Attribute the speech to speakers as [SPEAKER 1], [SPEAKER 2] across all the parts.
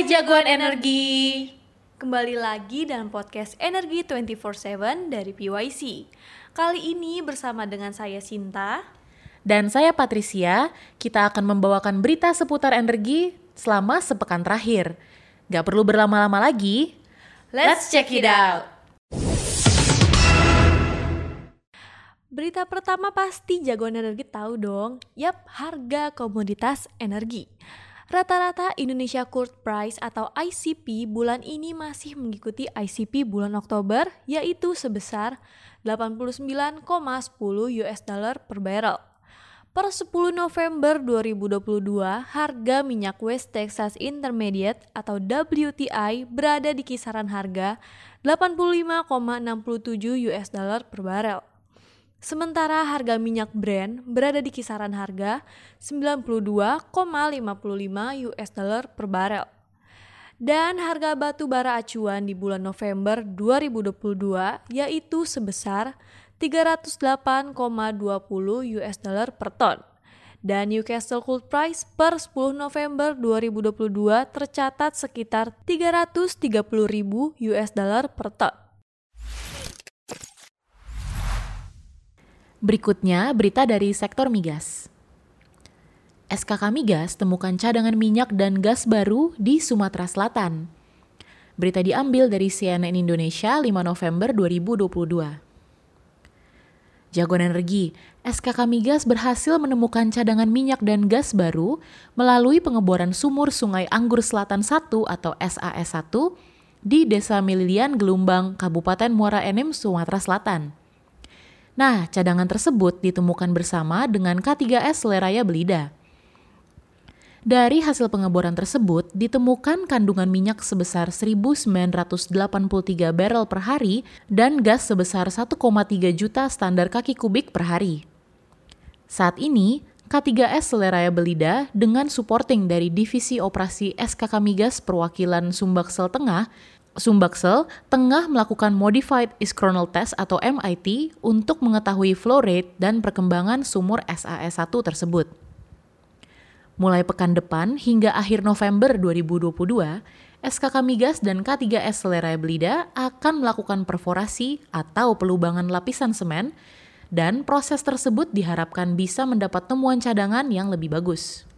[SPEAKER 1] Hai jagoan energi.
[SPEAKER 2] Kembali lagi dalam podcast Energi 24/7 dari PYC. Kali ini bersama dengan saya Sinta
[SPEAKER 1] dan saya Patricia. Kita akan membawakan berita seputar energi selama sepekan terakhir. Gak perlu berlama-lama lagi.
[SPEAKER 2] Let's check it out. Berita pertama pasti jagoan energi tahu dong. Yap, harga komoditas energi. Rata-rata Indonesia Crude Price atau ICP bulan ini masih mengikuti ICP bulan Oktober yaitu sebesar 89,10 US dollar per barrel. Per 10 November 2022, harga minyak West Texas Intermediate atau WTI berada di kisaran harga 85,67 US dollar per barrel. Sementara harga minyak Brent berada di kisaran harga 92,55 US dollar per barel. Dan harga batu bara acuan di bulan November 2022 yaitu sebesar 308,20 US dollar per ton. Dan Newcastle Coal Price per 10 November 2022 tercatat sekitar 330.000 US dollar per ton.
[SPEAKER 1] Berikutnya, berita dari sektor migas. SKK Migas temukan cadangan minyak dan gas baru di Sumatera Selatan. Berita diambil dari CNN Indonesia 5 November 2022. Jagoan energi, SKK Migas berhasil menemukan cadangan minyak dan gas baru melalui pengeboran sumur Sungai Anggur Selatan 1 atau SAS 1 di Desa Mililian, Gelumbang, Kabupaten Muara Enim, Sumatera Selatan. Nah, cadangan tersebut ditemukan bersama dengan K3S Leraya Belida. Dari hasil pengeboran tersebut, ditemukan kandungan minyak sebesar 1983 barrel per hari dan gas sebesar 1,3 juta standar kaki kubik per hari. Saat ini, K3S Leraya Belida dengan supporting dari Divisi Operasi SKK Migas Perwakilan Sumbaksel Tengah Sumbaksel tengah melakukan Modified Iskronal Test atau MIT untuk mengetahui flow rate dan perkembangan sumur SAS1 tersebut. Mulai pekan depan hingga akhir November 2022, SKK Migas dan K3S Selera Belida akan melakukan perforasi atau pelubangan lapisan semen dan proses tersebut diharapkan bisa mendapat temuan cadangan yang lebih bagus.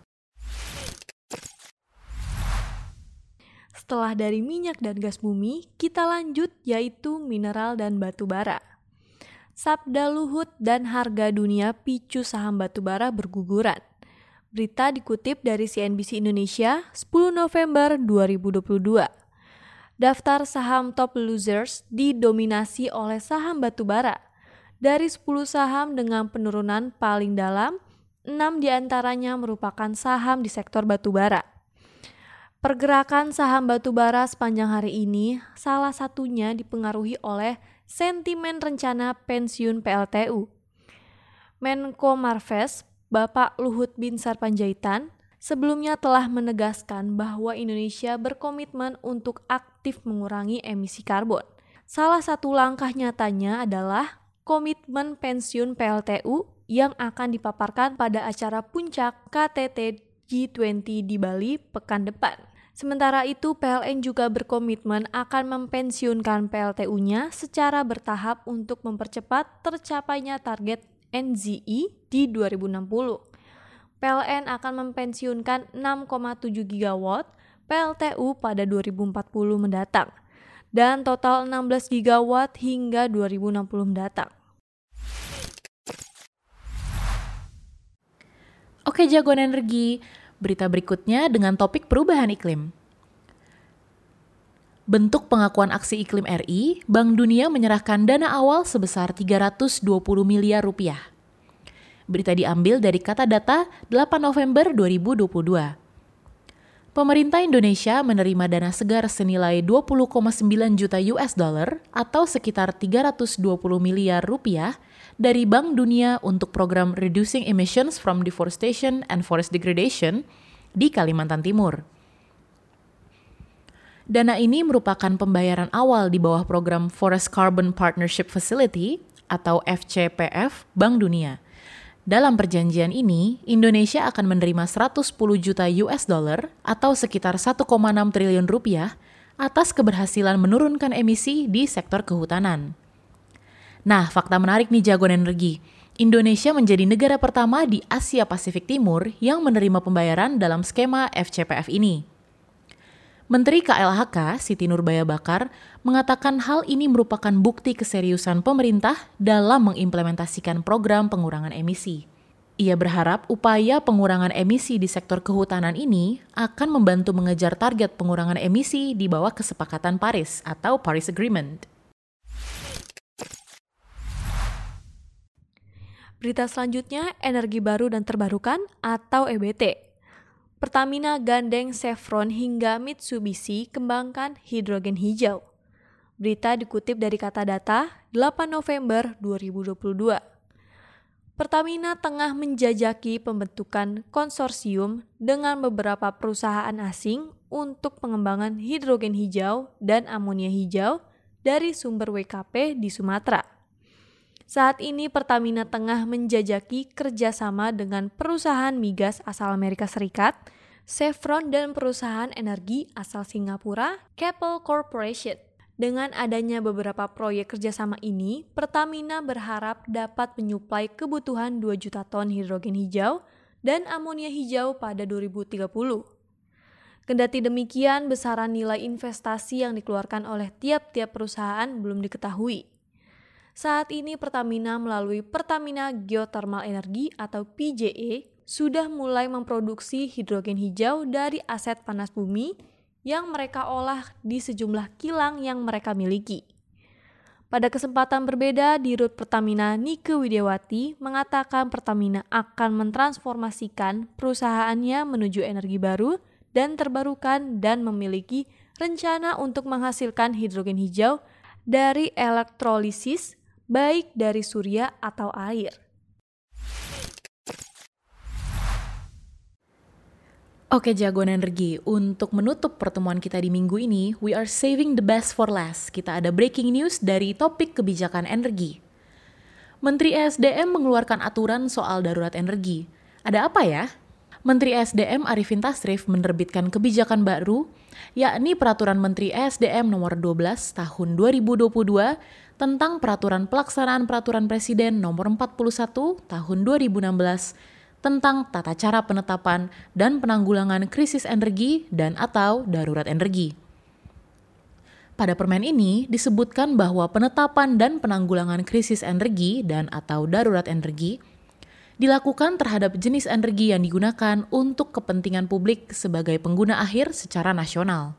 [SPEAKER 2] Setelah dari minyak dan gas bumi, kita lanjut yaitu mineral dan batu bara. Sabda Luhut dan harga dunia picu saham batu bara berguguran. Berita dikutip dari CNBC Indonesia 10 November 2022. Daftar saham top losers didominasi oleh saham batu bara. Dari 10 saham dengan penurunan paling dalam, 6 di antaranya merupakan saham di sektor batu bara. Pergerakan saham batubara sepanjang hari ini salah satunya dipengaruhi oleh sentimen rencana pensiun PLTU. Menko Marves, Bapak Luhut Binsar Panjaitan, sebelumnya telah menegaskan bahwa Indonesia berkomitmen untuk aktif mengurangi emisi karbon. Salah satu langkah nyatanya adalah komitmen pensiun PLTU yang akan dipaparkan pada acara puncak KTT G20 di Bali pekan depan. Sementara itu, PLN juga berkomitmen akan mempensiunkan PLTU-nya secara bertahap untuk mempercepat tercapainya target NZE di 2060. PLN akan mempensiunkan 6,7 gigawatt PLTU pada 2040 mendatang dan total 16 gigawatt hingga 2060 mendatang.
[SPEAKER 1] Oke jagoan energi, Berita berikutnya dengan topik perubahan iklim. Bentuk pengakuan aksi iklim RI, Bank Dunia menyerahkan dana awal sebesar 320 miliar rupiah. Berita diambil dari kata data 8 November 2022. Pemerintah Indonesia menerima dana segar senilai 20,9 juta US dollar atau sekitar 320 miliar rupiah dari Bank Dunia untuk program Reducing Emissions from Deforestation and Forest Degradation di Kalimantan Timur. Dana ini merupakan pembayaran awal di bawah program Forest Carbon Partnership Facility atau FCPF Bank Dunia. Dalam perjanjian ini, Indonesia akan menerima 110 juta US dollar atau sekitar 1,6 triliun rupiah atas keberhasilan menurunkan emisi di sektor kehutanan. Nah, fakta menarik nih jagoan energi. Indonesia menjadi negara pertama di Asia Pasifik Timur yang menerima pembayaran dalam skema FCPF ini. Menteri KLHK Siti Nurbaya Bakar mengatakan hal ini merupakan bukti keseriusan pemerintah dalam mengimplementasikan program pengurangan emisi. Ia berharap upaya pengurangan emisi di sektor kehutanan ini akan membantu mengejar target pengurangan emisi di bawah kesepakatan Paris atau Paris Agreement.
[SPEAKER 2] Berita selanjutnya, energi baru dan terbarukan atau EBT. Pertamina gandeng Chevron hingga Mitsubishi kembangkan hidrogen hijau. Berita dikutip dari kata data 8 November 2022. Pertamina tengah menjajaki pembentukan konsorsium dengan beberapa perusahaan asing untuk pengembangan hidrogen hijau dan amonia hijau dari sumber WKP di Sumatera. Saat ini Pertamina tengah menjajaki kerjasama dengan perusahaan migas asal Amerika Serikat Chevron dan perusahaan energi asal Singapura, Keppel Corporation. Dengan adanya beberapa proyek kerjasama ini, Pertamina berharap dapat menyuplai kebutuhan 2 juta ton hidrogen hijau dan amonia hijau pada 2030. Kendati demikian, besaran nilai investasi yang dikeluarkan oleh tiap-tiap perusahaan belum diketahui. Saat ini Pertamina melalui Pertamina Geothermal Energy atau PGE sudah mulai memproduksi hidrogen hijau dari aset panas bumi yang mereka olah di sejumlah kilang yang mereka miliki. Pada kesempatan berbeda, Dirut Pertamina Nike Widiawati mengatakan Pertamina akan mentransformasikan perusahaannya menuju energi baru dan terbarukan dan memiliki rencana untuk menghasilkan hidrogen hijau dari elektrolisis baik dari surya atau air.
[SPEAKER 1] Oke jagoan energi, untuk menutup pertemuan kita di minggu ini, we are saving the best for last. Kita ada breaking news dari topik kebijakan energi. Menteri ESDM mengeluarkan aturan soal darurat energi. Ada apa ya? Menteri ESDM Arifin Tasrif menerbitkan kebijakan baru, yakni Peraturan Menteri ESDM Nomor 12 Tahun 2022 tentang Peraturan Pelaksanaan Peraturan Presiden Nomor 41 Tahun 2016 tentang tata cara penetapan dan penanggulangan krisis energi dan atau darurat energi. Pada permen ini disebutkan bahwa penetapan dan penanggulangan krisis energi dan atau darurat energi dilakukan terhadap jenis energi yang digunakan untuk kepentingan publik sebagai pengguna akhir secara nasional.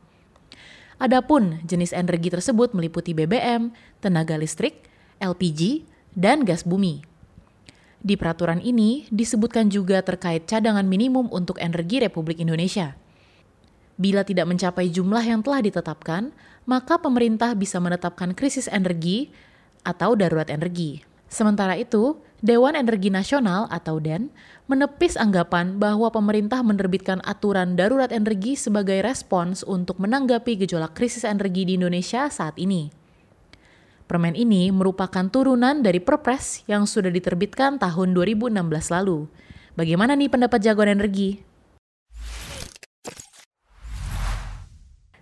[SPEAKER 1] Adapun jenis energi tersebut meliputi BBM, tenaga listrik, LPG, dan gas bumi. Di peraturan ini disebutkan juga terkait cadangan minimum untuk energi Republik Indonesia. Bila tidak mencapai jumlah yang telah ditetapkan, maka pemerintah bisa menetapkan krisis energi atau darurat energi. Sementara itu, Dewan Energi Nasional atau DEN menepis anggapan bahwa pemerintah menerbitkan aturan darurat energi sebagai respons untuk menanggapi gejolak krisis energi di Indonesia saat ini. Permen ini merupakan turunan dari Perpres yang sudah diterbitkan tahun 2016 lalu. Bagaimana nih pendapat jagoan energi?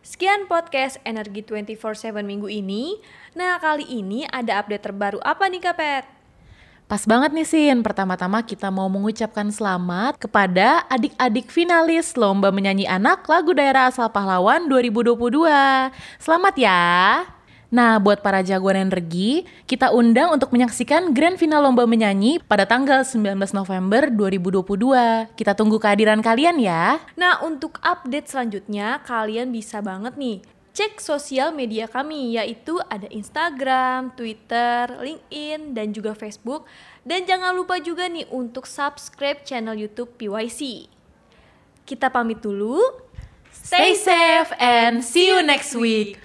[SPEAKER 2] Sekian podcast Energi 24/7 minggu ini. Nah, kali ini ada update terbaru apa nih Kapet?
[SPEAKER 1] Pas banget nih Sin, pertama-tama kita mau mengucapkan selamat kepada adik-adik finalis Lomba Menyanyi Anak Lagu Daerah Asal Pahlawan 2022. Selamat ya! Nah, buat para jagoan energi, kita undang untuk menyaksikan grand final lomba menyanyi pada tanggal 19 November 2022. Kita tunggu kehadiran kalian ya.
[SPEAKER 2] Nah, untuk update selanjutnya, kalian bisa banget nih cek sosial media kami yaitu ada Instagram, Twitter, LinkedIn, dan juga Facebook. Dan jangan lupa juga nih untuk subscribe channel YouTube PYC. Kita pamit dulu.
[SPEAKER 1] Stay safe and see you next week.